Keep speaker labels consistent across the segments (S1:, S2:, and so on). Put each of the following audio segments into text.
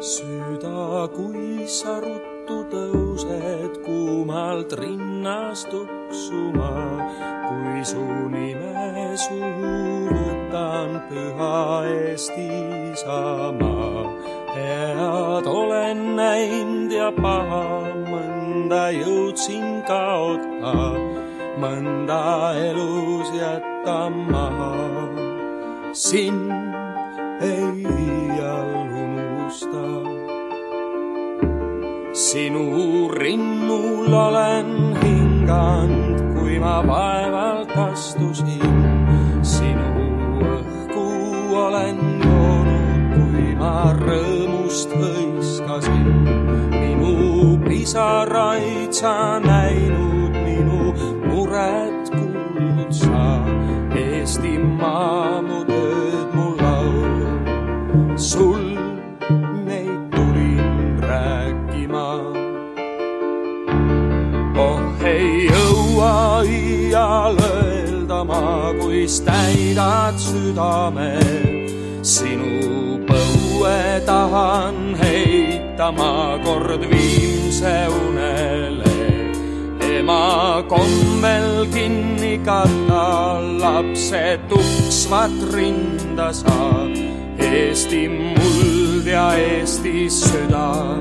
S1: süda, kui sa ruttu tõused kuumalt rinnast tuksuma, kui su nime suhu võtan, püha Eesti Isamaa. head olen näinud ja paha, mõnda jõudsin kaota, mõnda elus jätta maha. sind ei iial unusta. sinu rinnul olen hinganud, kui ma vaevalt astusin. sinu õhku olen joonud, kui ma rõõmust hõiskasin. minu pisaraid sa näinud, minu muret kuulnud sa. Eestimaa mu tööd, mu laulu, sul kuis täidad südame. sinu põue tahan heita ma kord viimse unele ema kombel kinni katta lapse tuksvat rinda sa. Eesti muld ja Eesti süda,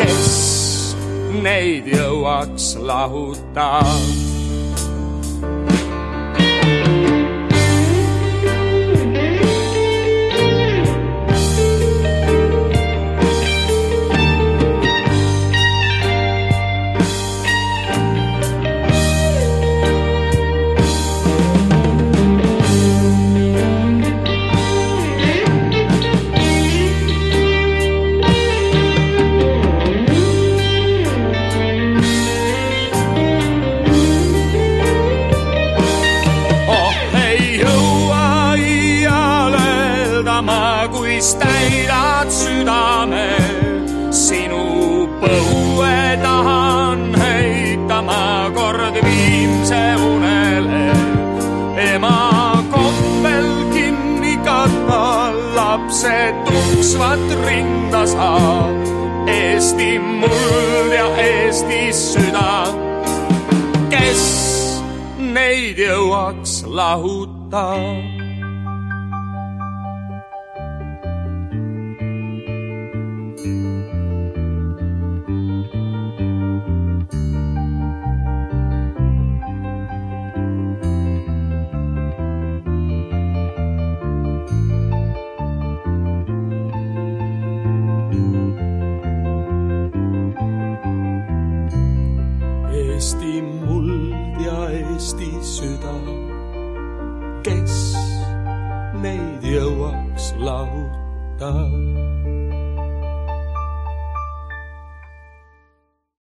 S1: kes neid jõuaks lahuta kuis täidad südame. sinu põue tahan heita ma kord viimse unele. ema kombel kinni katta lapse tuksvat rinda saab. Eesti muld ja Eesti süda kes neid jõuaks lahuta. Eesti süda, kes neid jõuaks lahuta